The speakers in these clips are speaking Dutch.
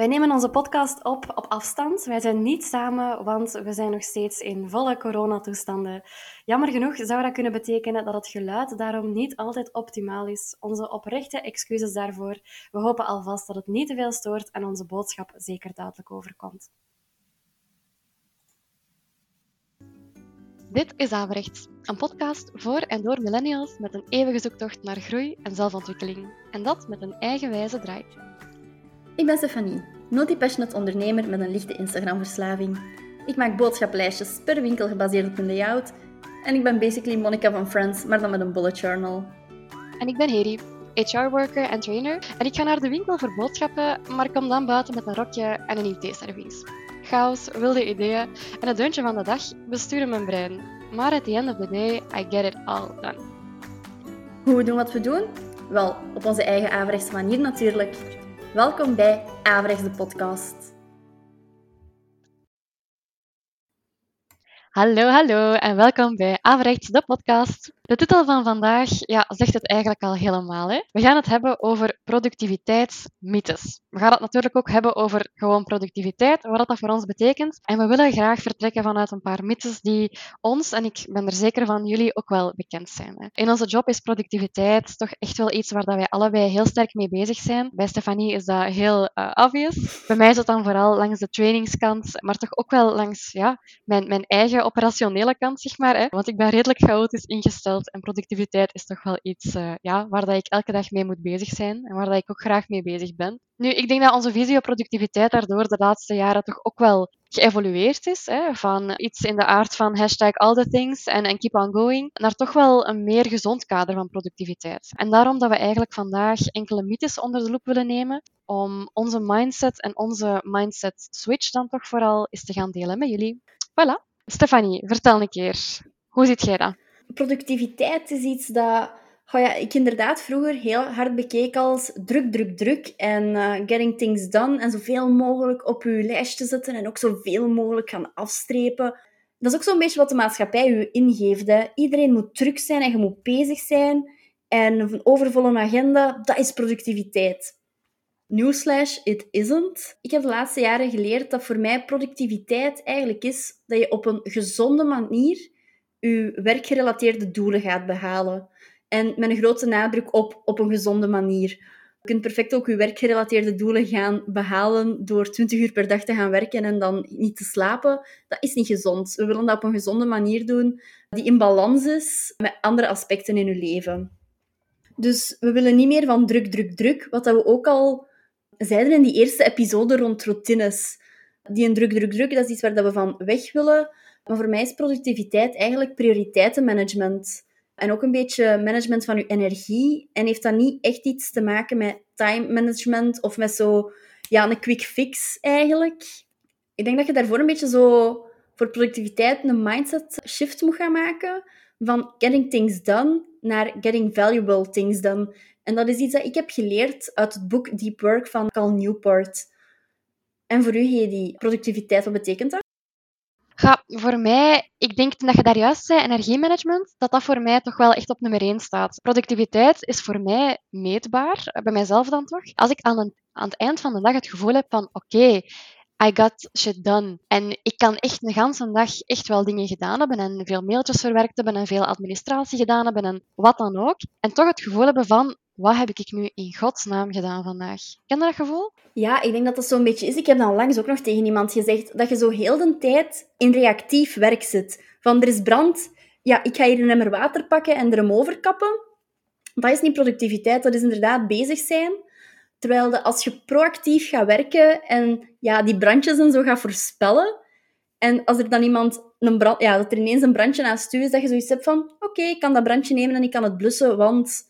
Wij nemen onze podcast op op afstand. Wij zijn niet samen, want we zijn nog steeds in volle coronatoestanden. Jammer genoeg zou dat kunnen betekenen dat het geluid daarom niet altijd optimaal is. Onze oprechte excuses daarvoor. We hopen alvast dat het niet te veel stoort en onze boodschap zeker duidelijk overkomt. Dit is Averechts, een podcast voor en door millennials met een eeuwige zoektocht naar groei en zelfontwikkeling. En dat met een eigenwijze draai. Ik ben Stefanie, multi-passionate ondernemer met een lichte Instagram-verslaving. Ik maak boodschaplijstjes per winkel gebaseerd op een layout. En ik ben basically Monica van Friends, maar dan met een bullet journal. En ik ben Heri, HR-worker en trainer. En ik ga naar de winkel voor boodschappen, maar kom dan buiten met een rokje en een IT-service. Chaos, wilde ideeën en het deuntje van de dag besturen mijn brein. Maar at the end of the day, I get it all done. Hoe we doen wat we doen? Wel, op onze eigen averechtse manier natuurlijk. Welkom bij Averechts de podcast. Hallo, hallo en welkom bij Averechts de podcast. De titel van vandaag ja, zegt het eigenlijk al helemaal. Hè? We gaan het hebben over productiviteitsmythes. We gaan het natuurlijk ook hebben over gewoon productiviteit, wat dat voor ons betekent. En we willen graag vertrekken vanuit een paar mythes die ons, en ik ben er zeker van jullie, ook wel bekend zijn. Hè? In onze job is productiviteit toch echt wel iets waar dat wij allebei heel sterk mee bezig zijn. Bij Stefanie is dat heel uh, obvious. Bij mij is het dan vooral langs de trainingskant, maar toch ook wel langs ja, mijn, mijn eigen operationele kant, zeg maar. Hè? Want ik ben redelijk chaotisch ingesteld en productiviteit is toch wel iets uh, ja, waar dat ik elke dag mee moet bezig zijn en waar dat ik ook graag mee bezig ben. Nu, ik denk dat onze visie op productiviteit daardoor de laatste jaren toch ook wel geëvolueerd is. Hè, van iets in de aard van hashtag all the things en keep on going, naar toch wel een meer gezond kader van productiviteit. En daarom dat we eigenlijk vandaag enkele mythes onder de loep willen nemen om onze mindset en onze mindset switch dan toch vooral eens te gaan delen met jullie. Voilà. Stefanie, vertel een keer. Hoe ziet jij dat? Productiviteit is iets dat oh ja, ik inderdaad vroeger heel hard bekeek als druk, druk, druk en uh, getting things done en zoveel mogelijk op je lijstje zetten en ook zoveel mogelijk gaan afstrepen. Dat is ook zo'n beetje wat de maatschappij u ingeeft. Iedereen moet druk zijn en je moet bezig zijn. En een overvolle agenda, dat is productiviteit. Newsflash, it isn't. Ik heb de laatste jaren geleerd dat voor mij productiviteit eigenlijk is dat je op een gezonde manier je werkgerelateerde doelen gaat behalen. En met een grote nadruk op, op een gezonde manier. Je kunt perfect ook je werkgerelateerde doelen gaan behalen door 20 uur per dag te gaan werken en dan niet te slapen. Dat is niet gezond. We willen dat op een gezonde manier doen die in balans is met andere aspecten in je leven. Dus we willen niet meer van druk, druk, druk. Wat we ook al zeiden in die eerste episode rond routines. Die een druk, druk, druk, dat is iets waar we van weg willen. Maar voor mij is productiviteit eigenlijk prioriteitenmanagement. En ook een beetje management van je energie. En heeft dat niet echt iets te maken met time management of met zo, ja, een quick fix eigenlijk. Ik denk dat je daarvoor een beetje zo voor productiviteit een mindset shift moet gaan maken. Van getting things done naar getting valuable things done. En dat is iets dat ik heb geleerd uit het boek Deep Work van Cal Newport. En voor u, die productiviteit, wat betekent dat? Ja, voor mij, ik denk dat je daar juist zei, energiemanagement, dat dat voor mij toch wel echt op nummer 1 staat. Productiviteit is voor mij meetbaar, bij mijzelf dan toch. Als ik aan, het eind van de dag het gevoel heb van, oké, I got shit done. En ik kan echt een ganse dag echt wel dingen gedaan hebben en veel mailtjes verwerkt hebben en veel administratie gedaan hebben en wat dan ook. En toch het gevoel hebben van, wat heb ik nu in godsnaam gedaan vandaag? Ken je dat gevoel? Ja, ik denk dat dat zo'n beetje is. Ik heb dan langs ook nog tegen iemand gezegd dat je zo heel de tijd in reactief werk zit. Van er is brand, ja, ik ga hier een emmer water pakken en er hem overkappen. Dat is niet productiviteit, dat is inderdaad bezig zijn. Terwijl de, als je proactief gaat werken en ja, die brandjes en zo gaat voorspellen, en als er dan iemand een brand, ja, dat er ineens een brandje naast u dat je zoiets hebt van oké, ik kan dat brandje nemen en ik kan het blussen, want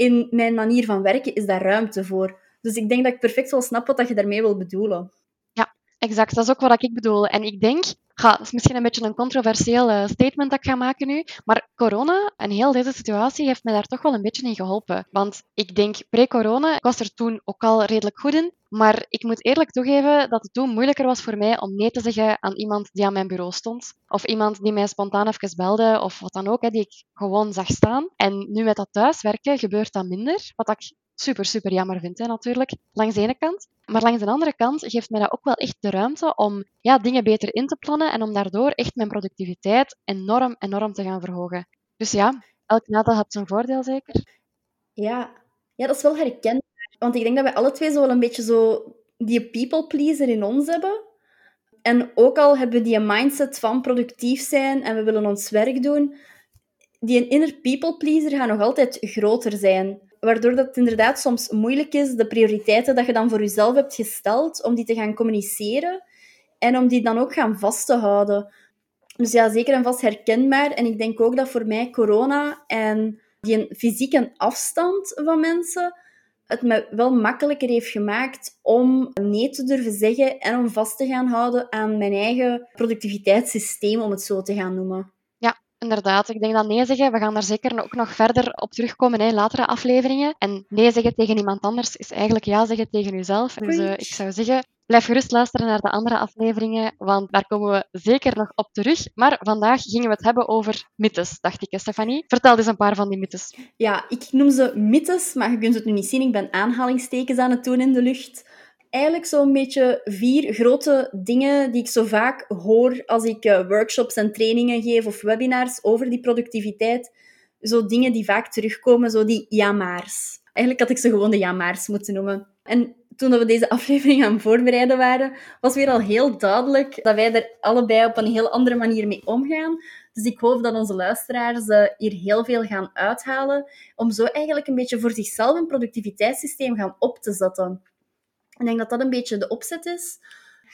in mijn manier van werken is daar ruimte voor. Dus ik denk dat ik perfect wel snap wat je daarmee wil bedoelen. Ja, exact. Dat is ook wat ik bedoel. En ik denk, ja, dat is misschien een beetje een controversieel eh, statement dat ik ga maken nu, maar corona en heel deze situatie heeft mij daar toch wel een beetje in geholpen. Want ik denk, pre-corona, ik was er toen ook al redelijk goed in, maar ik moet eerlijk toegeven dat het toen moeilijker was voor mij om nee te zeggen aan iemand die aan mijn bureau stond. Of iemand die mij spontaan even belde, of wat dan ook, hè, die ik gewoon zag staan. En nu met dat thuiswerken gebeurt dat minder, wat ik super, super jammer vind, hè, natuurlijk. Langs de ene kant. Maar langs de andere kant geeft mij dat ook wel echt de ruimte om ja, dingen beter in te plannen en om daardoor echt mijn productiviteit enorm, enorm te gaan verhogen. Dus ja, elk nadeel heeft zijn voordeel zeker. Ja. ja, dat is wel herkenbaar. Want ik denk dat wij alle twee zo wel een beetje zo die people pleaser in ons hebben. En ook al hebben we die mindset van productief zijn en we willen ons werk doen, die inner people pleaser gaat nog altijd groter zijn. Waardoor dat inderdaad soms moeilijk is, de prioriteiten dat je dan voor jezelf hebt gesteld, om die te gaan communiceren en om die dan ook gaan vast te houden. Dus ja, zeker en vast herkenbaar. En ik denk ook dat voor mij corona en die fysieke afstand van mensen het me wel makkelijker heeft gemaakt om nee te durven zeggen en om vast te gaan houden aan mijn eigen productiviteitssysteem, om het zo te gaan noemen. Inderdaad. Ik denk dat nee zeggen, we gaan daar zeker ook nog verder op terugkomen in latere afleveringen. En nee zeggen tegen iemand anders is eigenlijk ja zeggen tegen jezelf. Dus uh, ik zou zeggen, Blijf gerust luisteren naar de andere afleveringen, want daar komen we zeker nog op terug. Maar vandaag gingen we het hebben over mythes, dacht ik, Stefanie. Vertel eens een paar van die mythes. Ja, ik noem ze mythes, maar je kunt het nu niet zien. Ik ben aanhalingstekens aan het doen in de lucht. Eigenlijk zo'n beetje vier grote dingen die ik zo vaak hoor als ik eh, workshops en trainingen geef of webinars over die productiviteit. Zo dingen die vaak terugkomen, zo die ja-maars. Eigenlijk had ik ze gewoon de ja-maars moeten noemen. En toen we deze aflevering aan het voorbereiden waren, was weer al heel duidelijk dat wij er allebei op een heel andere manier mee omgaan. Dus ik hoop dat onze luisteraars uh, hier heel veel gaan uithalen, om zo eigenlijk een beetje voor zichzelf een productiviteitssysteem gaan op te zetten. Ik denk dat dat een beetje de opzet is.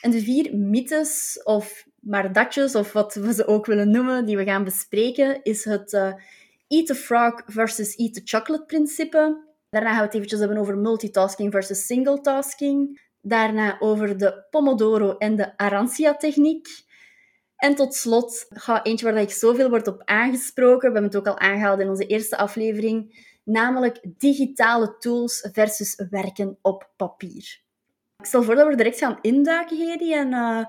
En de vier mythes, of maar datjes, of wat we ze ook willen noemen, die we gaan bespreken, is het uh, eat the frog versus eat the chocolate principe. Daarna gaan we het eventjes hebben over multitasking versus singletasking. Daarna over de Pomodoro en de Arancia-techniek. En tot slot, ga eentje waar ik zoveel wordt op aangesproken. We hebben het ook al aangehaald in onze eerste aflevering. Namelijk digitale tools versus werken op papier. Ik stel voor dat we direct gaan induiken, Hedy. En uh,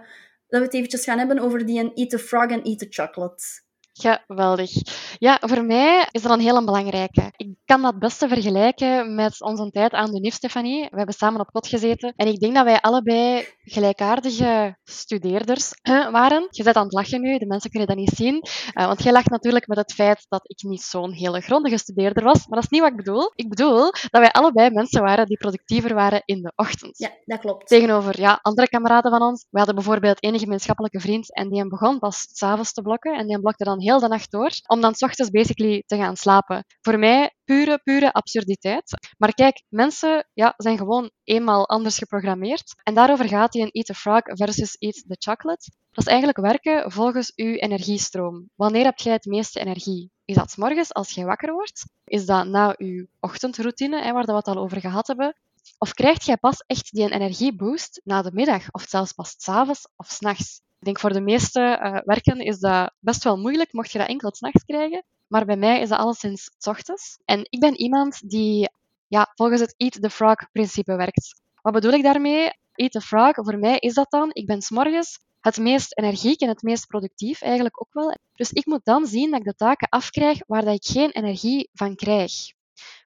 dat we het eventjes gaan hebben over die Eat the Frog en Eat the Chocolate. Geweldig. Ja, voor mij is dat een hele belangrijke. Ik kan dat beste vergelijken met onze tijd aan de NIF, Stefanie. We hebben samen op kot gezeten. En ik denk dat wij allebei gelijkaardige studeerders waren. Je zit aan het lachen nu, de mensen kunnen dat niet zien. Uh, want jij lacht natuurlijk met het feit dat ik niet zo'n hele grondige studeerder was. Maar dat is niet wat ik bedoel. Ik bedoel dat wij allebei mensen waren die productiever waren in de ochtend. Ja, dat klopt. Tegenover ja, andere kameraden van ons. We hadden bijvoorbeeld één gemeenschappelijke vriend en die begon pas s'avonds te blokken. En die blokte dan heel de nacht door, om dan s ochtends basically te gaan slapen. Voor mij pure, pure absurditeit. Maar kijk, mensen ja, zijn gewoon eenmaal anders geprogrammeerd. En daarover gaat die een Eat the Frog versus Eat the Chocolate. Dat is eigenlijk werken volgens uw energiestroom. Wanneer heb jij het meeste energie? Is dat s morgens als jij wakker wordt? Is dat na uw ochtendroutine, hè, waar we het al over gehad hebben? Of krijgt jij pas echt die energieboost na de middag, of zelfs pas s avonds of s'nachts? Ik denk voor de meeste uh, werken is dat best wel moeilijk, mocht je dat enkel s'nachts krijgen. Maar bij mij is dat alleszins s ochtends. En ik ben iemand die ja, volgens het Eat the Frog-principe werkt. Wat bedoel ik daarmee? Eat the Frog, voor mij is dat dan, ik ben s'morgens het meest energiek en het meest productief eigenlijk ook wel. Dus ik moet dan zien dat ik de taken afkrijg waar dat ik geen energie van krijg.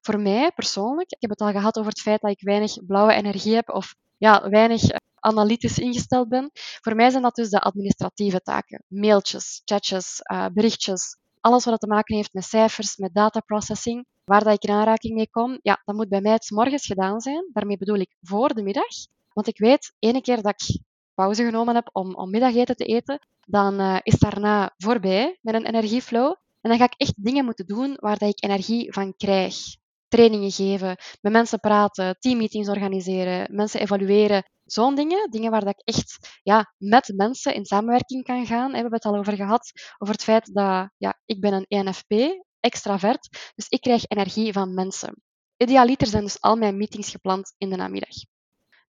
Voor mij persoonlijk, ik heb het al gehad over het feit dat ik weinig blauwe energie heb of ja, weinig analytisch ingesteld ben. Voor mij zijn dat dus de administratieve taken. Mailtjes, chatjes, uh, berichtjes. Alles wat te maken heeft met cijfers, met dataprocessing, waar dat ik in aanraking mee kom, ja, dat moet bij mij het morgens gedaan zijn. Daarmee bedoel ik voor de middag. Want ik weet, ene keer dat ik pauze genomen heb om, om middageten te eten, dan uh, is daarna voorbij met een energieflow. En dan ga ik echt dingen moeten doen waar dat ik energie van krijg. Trainingen geven, met mensen praten, teammeetings organiseren, mensen evalueren, zo'n dingen. Dingen waar dat ik echt ja, met mensen in samenwerking kan gaan. We hebben het al over gehad, over het feit dat ja, ik ben een ENFP, extravert, dus ik krijg energie van mensen. Idealiter zijn dus al mijn meetings gepland in de namiddag.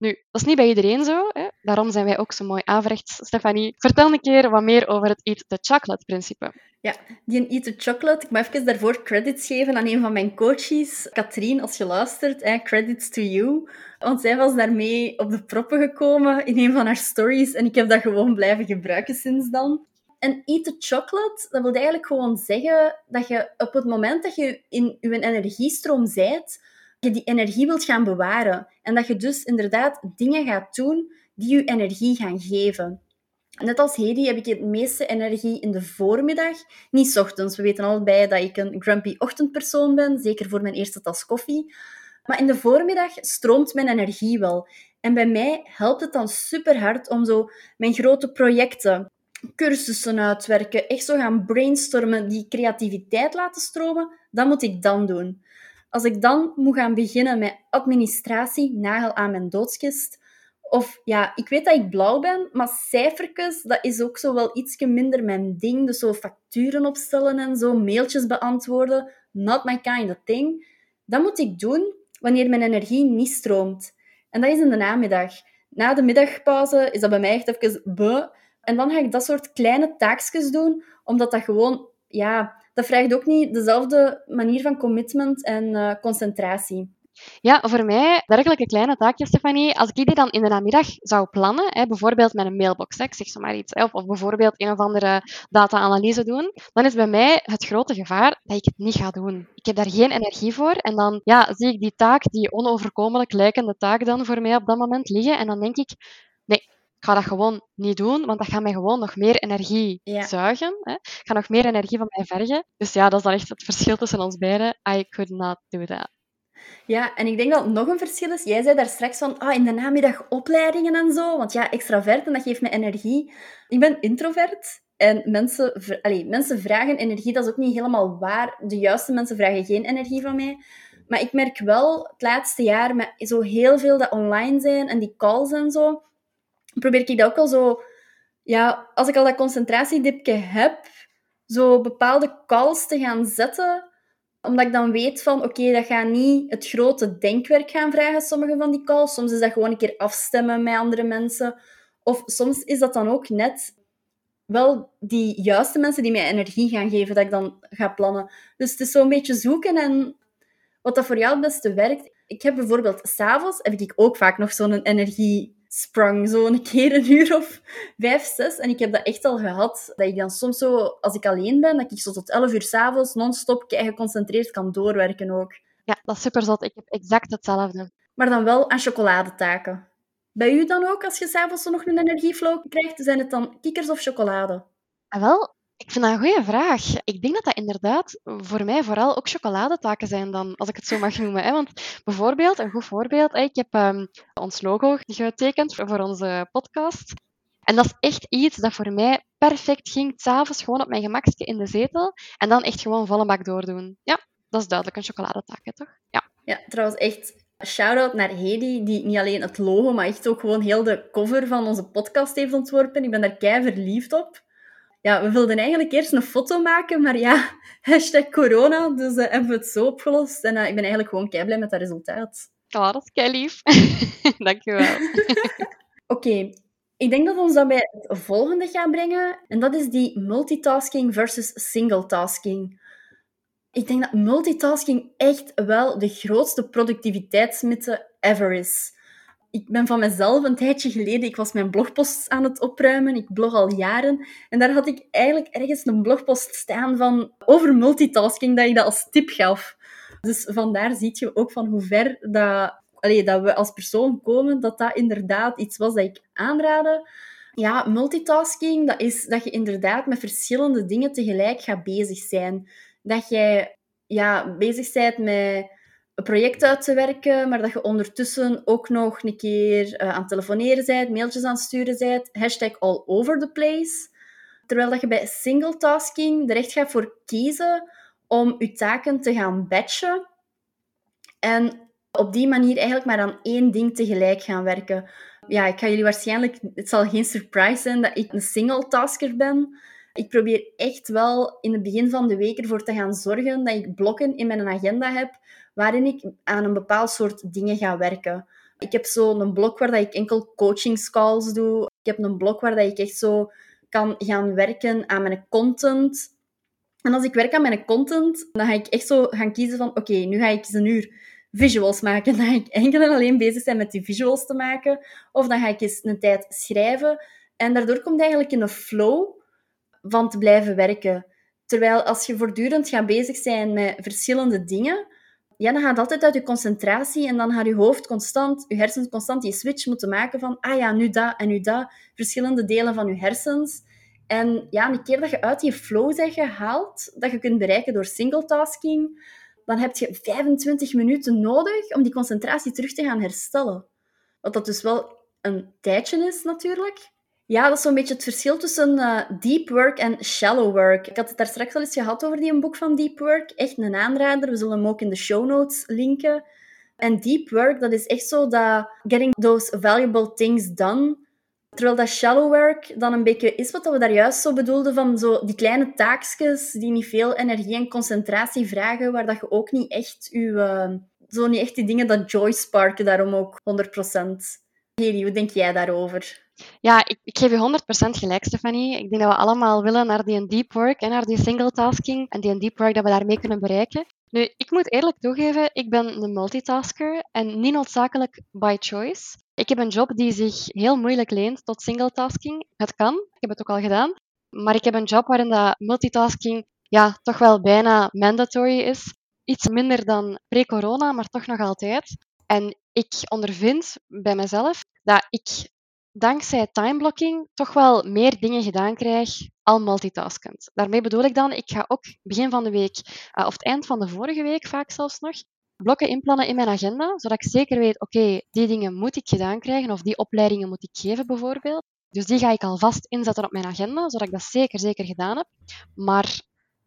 Nu, dat is niet bij iedereen zo. Hè? Daarom zijn wij ook zo mooi averechts. Stefanie, vertel een keer wat meer over het Eat the Chocolate-principe. Ja, die Eat the Chocolate. Ik moet even daarvoor credits geven aan een van mijn coaches. Katrien, als je luistert, hè, credits to you. Want zij was daarmee op de proppen gekomen in een van haar stories. En ik heb dat gewoon blijven gebruiken sinds dan. En eat the chocolate, dat wil eigenlijk gewoon zeggen dat je op het moment dat je in je energiestroom zijt, je die energie wilt gaan bewaren. En dat je dus inderdaad dingen gaat doen die je energie gaan geven. Net als Hedy heb ik het meeste energie in de voormiddag, niet ochtends. We weten allebei dat ik een grumpy ochtendpersoon ben, zeker voor mijn eerste tas koffie. Maar in de voormiddag stroomt mijn energie wel. En bij mij helpt het dan super hard om zo mijn grote projecten, cursussen uitwerken, echt zo gaan brainstormen, die creativiteit laten stromen, dat moet ik dan doen. Als ik dan moet gaan beginnen met administratie, nagel aan mijn doodskist, of ja, ik weet dat ik blauw ben, maar cijfertjes, dat is ook zo wel ietsje minder mijn ding. Dus zo facturen opstellen en zo, mailtjes beantwoorden, not my kind of thing. Dat moet ik doen wanneer mijn energie niet stroomt. En dat is in de namiddag. Na de middagpauze is dat bij mij echt even buh. En dan ga ik dat soort kleine taakjes doen, omdat dat gewoon, ja, dat vraagt ook niet dezelfde manier van commitment en uh, concentratie. Ja, voor mij, dergelijke kleine taakjes, Stefanie, als ik die dan in de namiddag zou plannen, hè, bijvoorbeeld met een mailbox, zeg zo maar iets, of, bijvoorbeeld een of andere data-analyse doen, dan is bij mij het grote gevaar dat ik het niet ga doen. Ik heb daar geen energie voor en dan ja, zie ik die taak, die onoverkomelijk lijkende taak dan voor mij op dat moment liggen en dan denk ik, nee, ik ga dat gewoon niet doen, want dat gaat mij gewoon nog meer energie zuigen. Hè. Ga nog meer energie van mij vergen. Dus ja, dat is dan echt het verschil tussen ons beiden. I could not do that. Ja, en ik denk dat nog een verschil is. Jij zei daar straks van, ah, in de namiddag opleidingen en zo. Want ja, extravert en dat geeft me energie. Ik ben introvert. En mensen, allez, mensen vragen energie, dat is ook niet helemaal waar. De juiste mensen vragen geen energie van mij. Maar ik merk wel het laatste jaar met zo heel veel dat online zijn en die calls en zo, probeer ik dat ook al zo... Ja, als ik al dat concentratiedipje heb, zo bepaalde calls te gaan zetten omdat ik dan weet van, oké, dat gaat niet het grote denkwerk gaan vragen, sommige van die calls. Soms is dat gewoon een keer afstemmen met andere mensen. Of soms is dat dan ook net wel die juiste mensen die mij energie gaan geven, dat ik dan ga plannen. Dus het is zo'n beetje zoeken en wat dat voor jou het beste werkt. Ik heb bijvoorbeeld s'avonds, heb ik ook vaak nog zo'n energie sprang zo een keer een uur of vijf, zes. En ik heb dat echt al gehad. Dat ik dan soms zo, als ik alleen ben, dat ik zo tot elf uur s'avonds non-stop geconcentreerd kan doorwerken ook. Ja, dat is super zot. Ik heb exact hetzelfde. Maar dan wel aan chocoladetaken. Bij u dan ook, als je s'avonds nog een energieflow krijgt, zijn het dan kikkers of chocolade? Ah, wel, ik vind dat een goede vraag. Ik denk dat dat inderdaad voor mij vooral ook chocoladetaken zijn dan, als ik het zo mag noemen. Hè? Want bijvoorbeeld, een goed voorbeeld, ik heb um, ons logo getekend voor onze podcast. En dat is echt iets dat voor mij perfect ging. S'avonds gewoon op mijn gemakje in de zetel en dan echt gewoon volle bak doordoen. Ja, dat is duidelijk een chocoladetaak, toch? Ja. Ja, trouwens echt shout-out naar Hedy, die niet alleen het logo, maar echt ook gewoon heel de cover van onze podcast heeft ontworpen. Ik ben daar kei verliefd op ja, we wilden eigenlijk eerst een foto maken, maar ja, hashtag corona, dus uh, hebben we het zo opgelost. En uh, ik ben eigenlijk gewoon kei blij met dat resultaat. Ja, dat is kei lief. Dankjewel. Oké, ik denk dat ons dat bij het volgende gaat brengen. En dat is die multitasking versus singletasking. Ik denk dat multitasking echt wel de grootste productiviteitsmythe ever is ik ben van mezelf een tijdje geleden, ik was mijn blogposts aan het opruimen. Ik blog al jaren. En daar had ik eigenlijk ergens een blogpost staan van over multitasking, dat ik dat als tip gaf. Dus vandaar zie je ook van hoe ver dat, dat we als persoon komen, dat dat inderdaad iets was dat ik aanraadde. Ja, multitasking, dat is dat je inderdaad met verschillende dingen tegelijk gaat bezig zijn. Dat jij ja, bezig bent met een project uit te werken, maar dat je ondertussen ook nog een keer uh, aan het telefoneren bent, mailtjes aan het sturen bent, hashtag all over the place. Terwijl dat je bij single tasking er echt gaat voor kiezen om je taken te gaan batchen en op die manier eigenlijk maar aan één ding tegelijk gaan werken. Ja, ik ga jullie waarschijnlijk... Het zal geen surprise zijn dat ik een single tasker ben. Ik probeer echt wel in het begin van de week ervoor te gaan zorgen dat ik blokken in mijn agenda heb waarin ik aan een bepaald soort dingen ga werken. Ik heb zo een blok waar ik enkel coachingscalls doe. Ik heb een blok waar ik echt zo kan gaan werken aan mijn content. En als ik werk aan mijn content, dan ga ik echt zo gaan kiezen van oké, nu ga ik eens een uur visuals maken. Dan ga ik enkel en alleen bezig zijn met die visuals te maken. Of dan ga ik eens een tijd schrijven. En daardoor komt eigenlijk in een flow van te blijven werken. Terwijl als je voortdurend gaat bezig zijn met verschillende dingen, ja, dan gaat altijd uit je concentratie en dan gaat je hoofd constant, je hersens constant die switch moeten maken van, ah ja, nu dat en nu dat, verschillende delen van je hersens. En ja, een keer dat je uit die flow bent gehaald, dat je kunt bereiken door singletasking, dan heb je 25 minuten nodig om die concentratie terug te gaan herstellen. Wat dat dus wel een tijdje is, natuurlijk. Ja, dat is zo'n beetje het verschil tussen uh, deep work en shallow work. Ik had het daar straks al eens gehad over die een boek van deep work. Echt een aanrader. We zullen hem ook in de show notes linken. En deep work, dat is echt zo dat getting those valuable things done. Terwijl dat shallow work dan een beetje is wat we daar juist zo bedoelden van zo die kleine taakjes die niet veel energie en concentratie vragen, waar dat je ook niet echt je, uh, zo niet echt die dingen dat joy sparken daarom ook 100%. Heli, hoe denk jij daarover? Ja, ik, ik geef je 100% gelijk, Stefanie. Ik denk dat we allemaal willen naar die deep work en naar die single tasking en die deep work dat we daarmee kunnen bereiken. Nu, ik moet eerlijk toegeven, ik ben een multitasker en niet noodzakelijk by choice. Ik heb een job die zich heel moeilijk leent tot single tasking. Het kan, ik heb het ook al gedaan. Maar ik heb een job waarin dat multitasking ja, toch wel bijna mandatory is. Iets minder dan pre-corona, maar toch nog altijd. En ik ondervind bij mezelf dat ik dankzij timeblocking toch wel meer dingen gedaan krijg al multitaskend. Daarmee bedoel ik dan, ik ga ook begin van de week, uh, of het eind van de vorige week vaak zelfs nog, blokken inplannen in mijn agenda, zodat ik zeker weet, oké, die dingen moet ik gedaan krijgen, of die opleidingen moet ik geven bijvoorbeeld. Dus die ga ik alvast inzetten op mijn agenda, zodat ik dat zeker, zeker gedaan heb. Maar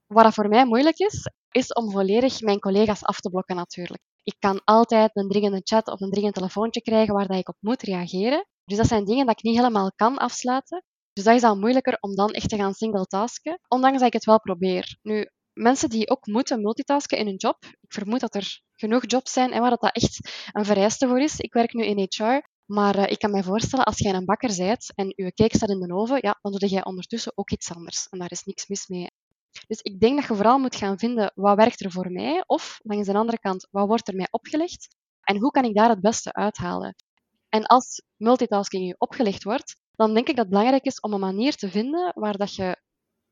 wat dat voor mij moeilijk is, is om volledig mijn collega's af te blokken natuurlijk. Ik kan altijd een dringende chat of een dringend telefoontje krijgen waar dat ik op moet reageren. Dus dat zijn dingen dat ik niet helemaal kan afsluiten. Dus dat is al moeilijker om dan echt te gaan single-tasken, ondanks dat ik het wel probeer. Nu, mensen die ook moeten multitasken in hun job, ik vermoed dat er genoeg jobs zijn en waar dat, dat echt een vereiste voor is. Ik werk nu in HR, maar uh, ik kan me voorstellen, als jij een bakker bent en je cake staat in de oven, ja, dan doe jij ondertussen ook iets anders. En daar is niks mis mee. Dus ik denk dat je vooral moet gaan vinden wat werkt er voor mij, of langs de andere kant, wat wordt er mij opgelegd en hoe kan ik daar het beste uithalen. En als multitasking je opgelegd wordt, dan denk ik dat het belangrijk is om een manier te vinden waar dat je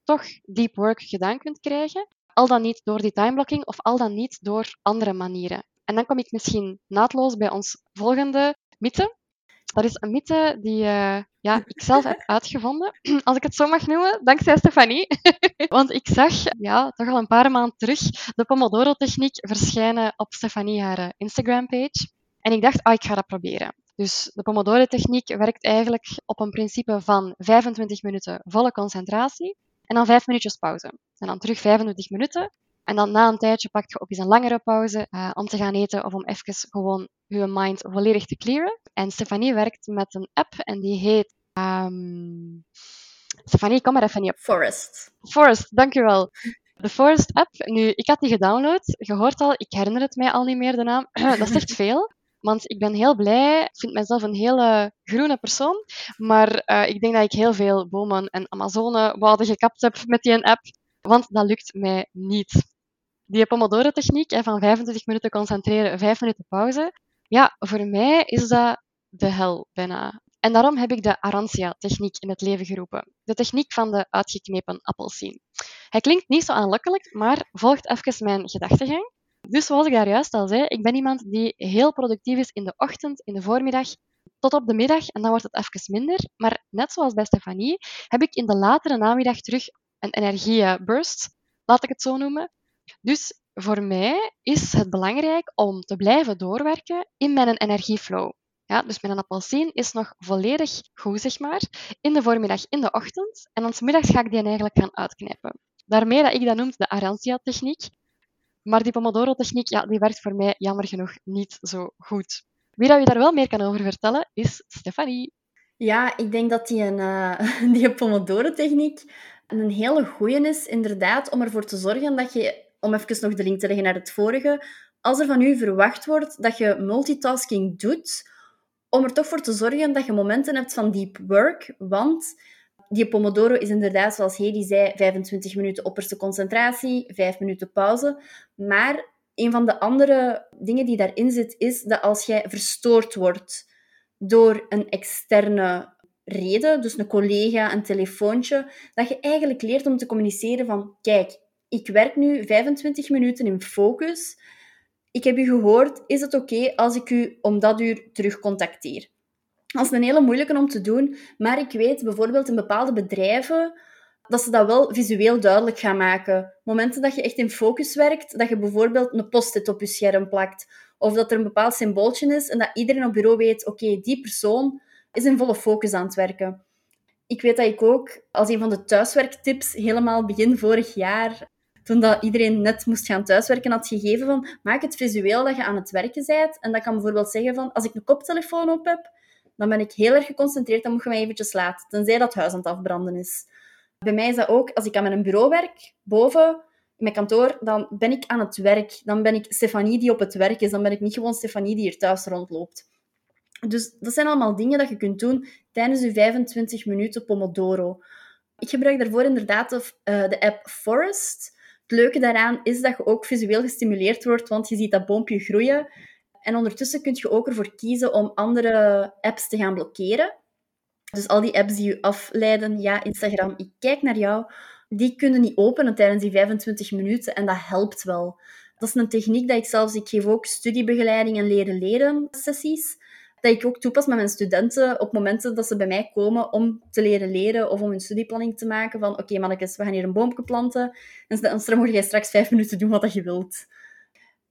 toch deep work gedaan kunt krijgen, al dan niet door die timeblocking of al dan niet door andere manieren. En dan kom ik misschien naadloos bij ons volgende mythe. Dat is een mythe die uh, ja, ik zelf heb uitgevonden, als ik het zo mag noemen, dankzij Stefanie. Want ik zag ja, toch al een paar maanden terug de Pomodoro-techniek verschijnen op Stefanie haar eh, Instagram-page. En ik dacht, oh, ik ga dat proberen. Dus de Pomodoro-techniek werkt eigenlijk op een principe van 25 minuten volle concentratie en dan 5 minuutjes pauze. En dan terug 25 minuten. En dan na een tijdje pak je ook eens een langere pauze uh, om te gaan eten of om even gewoon je mind volledig te clearen. En Stefanie werkt met een app en die heet... Um... Stefanie, kom maar even niet op. Forest. Forest, dankjewel. De Forest app, nu, ik had die gedownload. Je hoort al, ik herinner het mij al niet meer, de naam. dat is echt veel. Want ik ben heel blij. Vind mezelf een hele groene persoon. Maar uh, ik denk dat ik heel veel bomen en Amazone-wouden gekapt heb met die app. Want dat lukt mij niet. Die Pomodoro-techniek van 25 minuten concentreren, 5 minuten pauze. Ja, voor mij is dat de hel bijna. En daarom heb ik de Arancia-techniek in het leven geroepen. De techniek van de uitgeknepen appelsien. Hij klinkt niet zo aanlokkelijk, maar volgt even mijn gedachtegang. Dus zoals ik daar juist al zei, ik ben iemand die heel productief is in de ochtend, in de voormiddag, tot op de middag en dan wordt het even minder. Maar net zoals bij Stefanie heb ik in de latere namiddag terug een energieburst, laat ik het zo noemen. Dus voor mij is het belangrijk om te blijven doorwerken in mijn energieflow. Ja, dus mijn appelsien is nog volledig goed, zeg maar, in de voormiddag, in de ochtend. En dan middags ga ik die eigenlijk gaan uitknippen. Daarmee dat ik dat noem de Arancia-techniek. Maar die Pomodoro-techniek, ja, die werkt voor mij jammer genoeg niet zo goed. Wie dat je daar wel meer kan over vertellen, is Stefanie. Ja, ik denk dat die, uh, die Pomodoro-techniek een hele goeie is, inderdaad, om ervoor te zorgen dat je, om even nog de link te leggen naar het vorige, als er van u verwacht wordt dat je multitasking doet, om er toch voor te zorgen dat je momenten hebt van deep work, want die Pomodoro is inderdaad, zoals Hedy zei, 25 minuten opperste concentratie, 5 minuten pauze. Maar een van de andere dingen die daarin zit, is dat als jij verstoord wordt door een externe reden, dus een collega, een telefoontje, dat je eigenlijk leert om te communiceren van, kijk, ik werk nu 25 minuten in focus ik heb u gehoord, is het oké als ik u om dat uur terug contacteer? Dat is een hele moeilijke om te doen, maar ik weet bijvoorbeeld in bepaalde bedrijven dat ze dat wel visueel duidelijk gaan maken. Momenten dat je echt in focus werkt, dat je bijvoorbeeld een post-it op je scherm plakt, of dat er een bepaald symbooltje is en dat iedereen op bureau weet, oké, die persoon is in volle focus aan het werken. Ik weet dat ik ook als een van de thuiswerktips helemaal begin vorig jaar, toen dat iedereen net moest gaan thuiswerken, had gegeven van maak het visueel dat je aan het werken bent. En dat kan bijvoorbeeld zeggen van als ik een koptelefoon op heb, dan ben ik heel erg geconcentreerd, dan moet je mij eventjes laten, tenzij dat huis aan het afbranden is. Bij mij is dat ook, als ik aan mijn bureau werk, boven, in mijn kantoor, dan ben ik aan het werk. Dan ben ik Stefanie die op het werk is. Dan ben ik niet gewoon Stefanie die hier thuis rondloopt. Dus dat zijn allemaal dingen dat je kunt doen tijdens je 25 minuten Pomodoro. Ik gebruik daarvoor inderdaad de, uh, de app Forest. Het leuke daaraan is dat je ook visueel gestimuleerd wordt, want je ziet dat boompje groeien. En ondertussen kun je ook ervoor kiezen om andere apps te gaan blokkeren. Dus al die apps die je afleiden, ja, Instagram, ik kijk naar jou, die kunnen niet openen tijdens die 25 minuten en dat helpt wel. Dat is een techniek dat ik zelfs, ik geef ook studiebegeleiding en leren leren sessies, dat ik ook toepas met mijn studenten op momenten dat ze bij mij komen om te leren leren of om een studieplanning te maken van oké okay, we gaan hier een boomje planten en dan mag jij straks vijf minuten doen wat je wilt.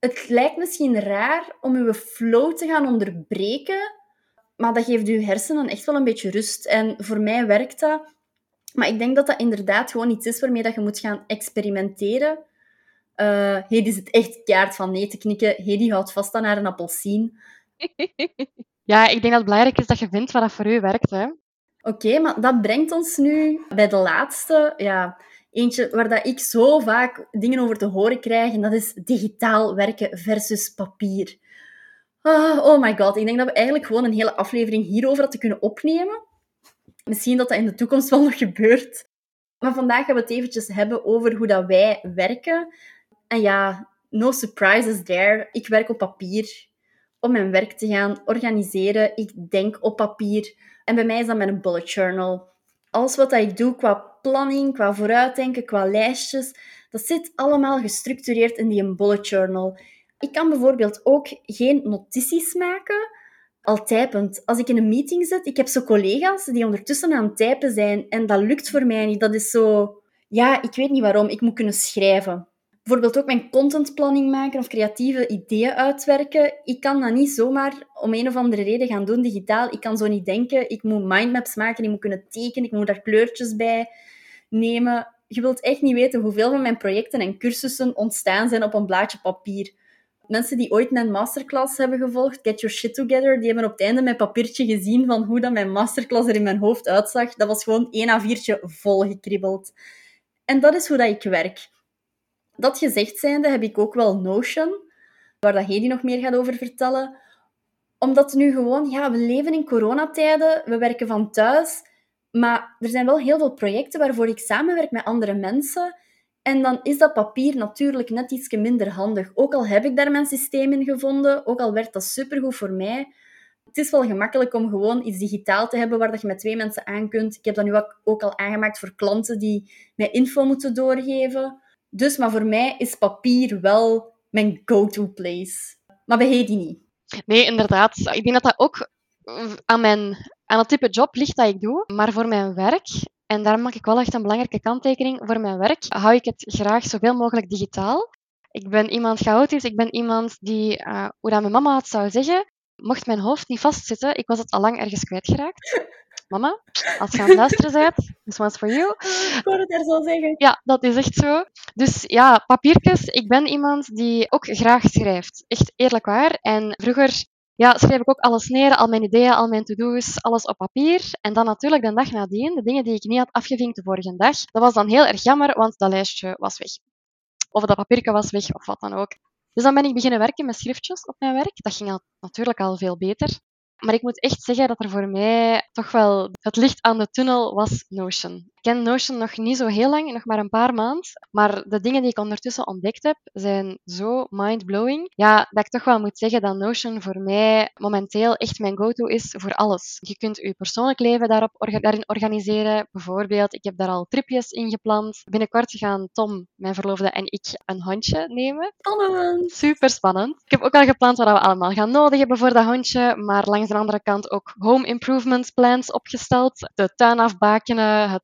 Het lijkt misschien raar om je flow te gaan onderbreken, maar dat geeft je hersenen echt wel een beetje rust. En voor mij werkt dat. Maar ik denk dat dat inderdaad gewoon iets is waarmee dat je moet gaan experimenteren. Uh, Hedy zit echt kaart van nee te knikken. Hedy houdt vast aan haar een appelsien. Ja, ik denk dat het belangrijk is dat je vindt wat voor u werkt. Hè? Oké, maar dat brengt ons nu bij de laatste. Ja, eentje waar dat ik zo vaak dingen over te horen krijg. En dat is digitaal werken versus papier. Oh, oh my god, ik denk dat we eigenlijk gewoon een hele aflevering hierover hadden kunnen opnemen. Misschien dat dat in de toekomst wel nog gebeurt. Maar vandaag gaan we het eventjes hebben over hoe dat wij werken. En ja, no surprises there. Ik werk op papier om mijn werk te gaan organiseren. Ik denk op papier. En bij mij is dat met een bullet journal. Alles wat ik doe qua planning, qua vooruitdenken, qua lijstjes, dat zit allemaal gestructureerd in die bullet journal. Ik kan bijvoorbeeld ook geen notities maken, al typend. Als ik in een meeting zit, ik heb zo collega's die ondertussen aan het typen zijn en dat lukt voor mij niet. Dat is zo... Ja, ik weet niet waarom. Ik moet kunnen schrijven. Bijvoorbeeld ook mijn contentplanning maken of creatieve ideeën uitwerken. Ik kan dat niet zomaar om een of andere reden gaan doen digitaal. Ik kan zo niet denken. Ik moet mindmaps maken, ik moet kunnen tekenen, ik moet daar kleurtjes bij nemen. Je wilt echt niet weten hoeveel van mijn projecten en cursussen ontstaan zijn op een blaadje papier. Mensen die ooit mijn masterclass hebben gevolgd, Get Your Shit Together, die hebben op het einde mijn papiertje gezien van hoe dat mijn masterclass er in mijn hoofd uitzag. Dat was gewoon één A4'tje volgekribbeld. En dat is hoe dat ik werk. Dat gezegd zijnde heb ik ook wel Notion, waar dat Hedy nog meer gaat over vertellen. Omdat nu gewoon, ja, we leven in coronatijden, we werken van thuis, maar er zijn wel heel veel projecten waarvoor ik samenwerk met andere mensen. En dan is dat papier natuurlijk net iets minder handig. Ook al heb ik daar mijn systeem in gevonden, ook al werkt dat supergoed voor mij. Het is wel gemakkelijk om gewoon iets digitaal te hebben waar dat je met twee mensen aan kunt. Ik heb dat nu ook al aangemaakt voor klanten die mij info moeten doorgeven. Dus, maar voor mij is papier wel mijn go-to place. Maar bij Hedy niet. Nee, inderdaad. Ik denk dat dat ook aan, mijn, aan het type job ligt dat ik doe. Maar voor mijn werk en daar maak ik wel echt een belangrijke kanttekening. Voor mijn werk hou ik het graag zoveel mogelijk digitaal. Ik ben iemand chaotisch. Ik ben iemand die, uh, hoe dat mijn mama het zou zeggen, mocht mijn hoofd niet vastzitten, ik was het al lang ergens kwijtgeraakt. Mama, als je aan het luisteren bent, this one's for you. Ik hoor het er zo zeggen. Ja, dat is echt zo. Dus ja, papiertjes. Ik ben iemand die ook graag schrijft. Echt eerlijk waar. En vroeger ja, schreef ik ook alles neer, al mijn ideeën, al mijn to-do's, alles op papier. En dan natuurlijk de dag nadien, de dingen die ik niet had afgevinkt de vorige dag. Dat was dan heel erg jammer, want dat lijstje was weg. Of dat papiertje was weg, of wat dan ook. Dus dan ben ik beginnen werken met schriftjes op mijn werk. Dat ging al, natuurlijk al veel beter. Maar ik moet echt zeggen dat er voor mij toch wel het licht aan de tunnel was Notion. Ken Notion nog niet zo heel lang, nog maar een paar maanden. Maar de dingen die ik ondertussen ontdekt heb, zijn zo mind-blowing. Ja, dat ik toch wel moet zeggen dat Notion voor mij momenteel echt mijn go-to is voor alles. Je kunt je persoonlijk leven daarop, daarin organiseren. Bijvoorbeeld, ik heb daar al tripjes in gepland. Binnenkort gaan Tom, mijn verloofde, en ik een hondje nemen. Spannend! Super spannend. Ik heb ook al gepland wat we allemaal gaan nodig hebben voor dat hondje, maar langs de andere kant ook home improvement plans opgesteld. De tuin afbakenen, het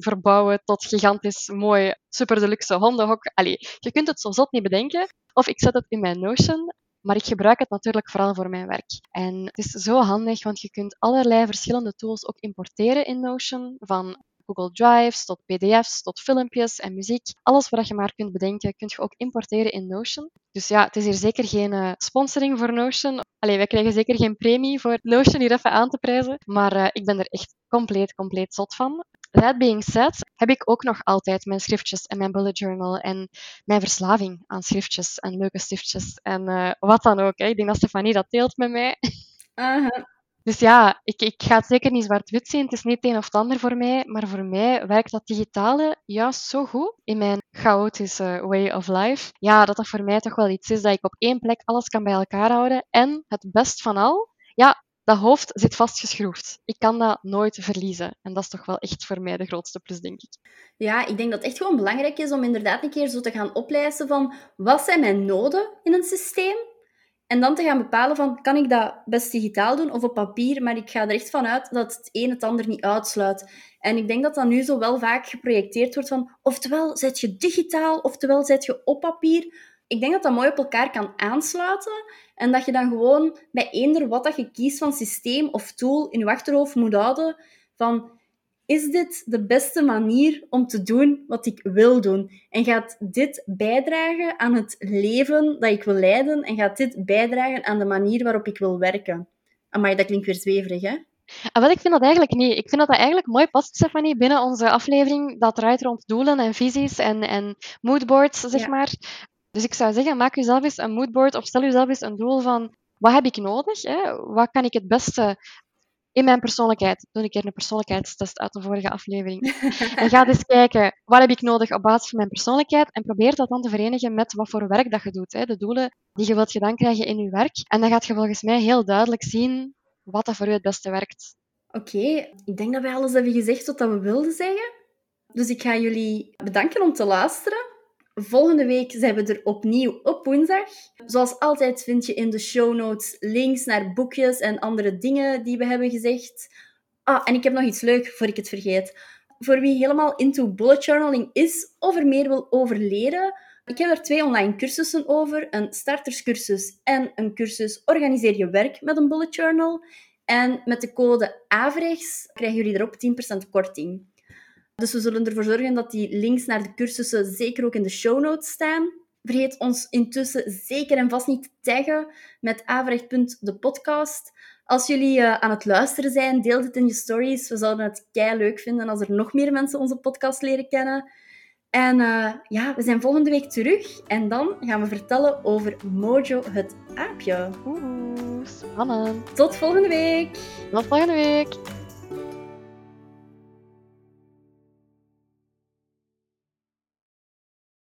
verbouwen tot gigantisch mooi, super deluxe hondenhok. Allee, je kunt het zo zot niet bedenken. Of ik zet het in mijn Notion, maar ik gebruik het natuurlijk vooral voor mijn werk. En het is zo handig, want je kunt allerlei verschillende tools ook importeren in Notion. Van Google Drives tot PDF's tot filmpjes en muziek. Alles wat je maar kunt bedenken, kun je ook importeren in Notion. Dus ja, het is hier zeker geen uh, sponsoring voor Notion. Allee, wij krijgen zeker geen premie voor Notion hier even aan te prijzen. Maar uh, ik ben er echt compleet, compleet zot van. That being said, heb ik ook nog altijd mijn schriftjes en mijn bullet journal en mijn verslaving aan schriftjes en leuke stiftjes en uh, wat dan ook. Hè. Ik denk dat Stefanie dat deelt met mij. Uh. Dus ja, ik, ik ga het zeker niet zwart-wit zien. Het is niet het een of het ander voor mij. Maar voor mij werkt dat digitale juist zo goed in mijn chaotische way of life. Ja, dat dat voor mij toch wel iets is dat ik op één plek alles kan bij elkaar houden. En het best van al, ja, dat hoofd zit vastgeschroefd. Ik kan dat nooit verliezen. En dat is toch wel echt voor mij de grootste plus, denk ik. Ja, ik denk dat het echt gewoon belangrijk is om inderdaad een keer zo te gaan oplijsten van wat zijn mijn noden in een systeem en dan te gaan bepalen van, kan ik dat best digitaal doen of op papier, maar ik ga er echt van uit dat het een het ander niet uitsluit. En ik denk dat dat nu zo wel vaak geprojecteerd wordt van, oftewel zet je digitaal, oftewel zet je op papier. Ik denk dat dat mooi op elkaar kan aansluiten en dat je dan gewoon bij eender wat dat je kiest van systeem of tool in je achterhoofd moet houden van, is dit de beste manier om te doen wat ik wil doen? En gaat dit bijdragen aan het leven dat ik wil leiden? En gaat dit bijdragen aan de manier waarop ik wil werken? Maar dat klinkt weer zweverig, hè? Ah, wel, ik vind dat eigenlijk niet. Ik vind dat dat eigenlijk mooi past, Stephanie, binnen onze aflevering dat draait rond doelen en visies en, en moodboards, zeg ja. maar. Dus ik zou zeggen, maak jezelf eens een moodboard of stel jezelf eens een doel van wat heb ik nodig? Hè? Wat kan ik het beste in mijn persoonlijkheid. Doe een keer een persoonlijkheidstest uit de vorige aflevering. en ga eens kijken, wat heb ik nodig op basis van mijn persoonlijkheid? En probeer dat dan te verenigen met wat voor werk dat je doet. Hè? De doelen die je wilt gedaan krijgen in je werk. En dan gaat je volgens mij heel duidelijk zien wat dat voor u het beste werkt. Oké, okay. ik denk dat wij alles hebben gezegd wat we wilden zeggen. Dus ik ga jullie bedanken om te luisteren. Volgende week zijn we er opnieuw op woensdag. Zoals altijd vind je in de show notes links naar boekjes en andere dingen die we hebben gezegd. Ah, en ik heb nog iets leuk voor ik het vergeet. Voor wie helemaal into bullet journaling is of er meer wil over leren, ik heb er twee online cursussen over. Een starterscursus en een cursus Organiseer je werk met een bullet journal. En met de code AVREGS krijgen jullie erop 10% korting. Dus we zullen ervoor zorgen dat die links naar de cursussen zeker ook in de show notes staan. Vergeet ons intussen zeker en vast niet te taggen met averecht.depodcast. Als jullie uh, aan het luisteren zijn, deel het in je stories. We zouden het kei leuk vinden als er nog meer mensen onze podcast leren kennen. En uh, ja, we zijn volgende week terug. En dan gaan we vertellen over Mojo het aapje. Oeh, spannend. Tot volgende week. Tot volgende week.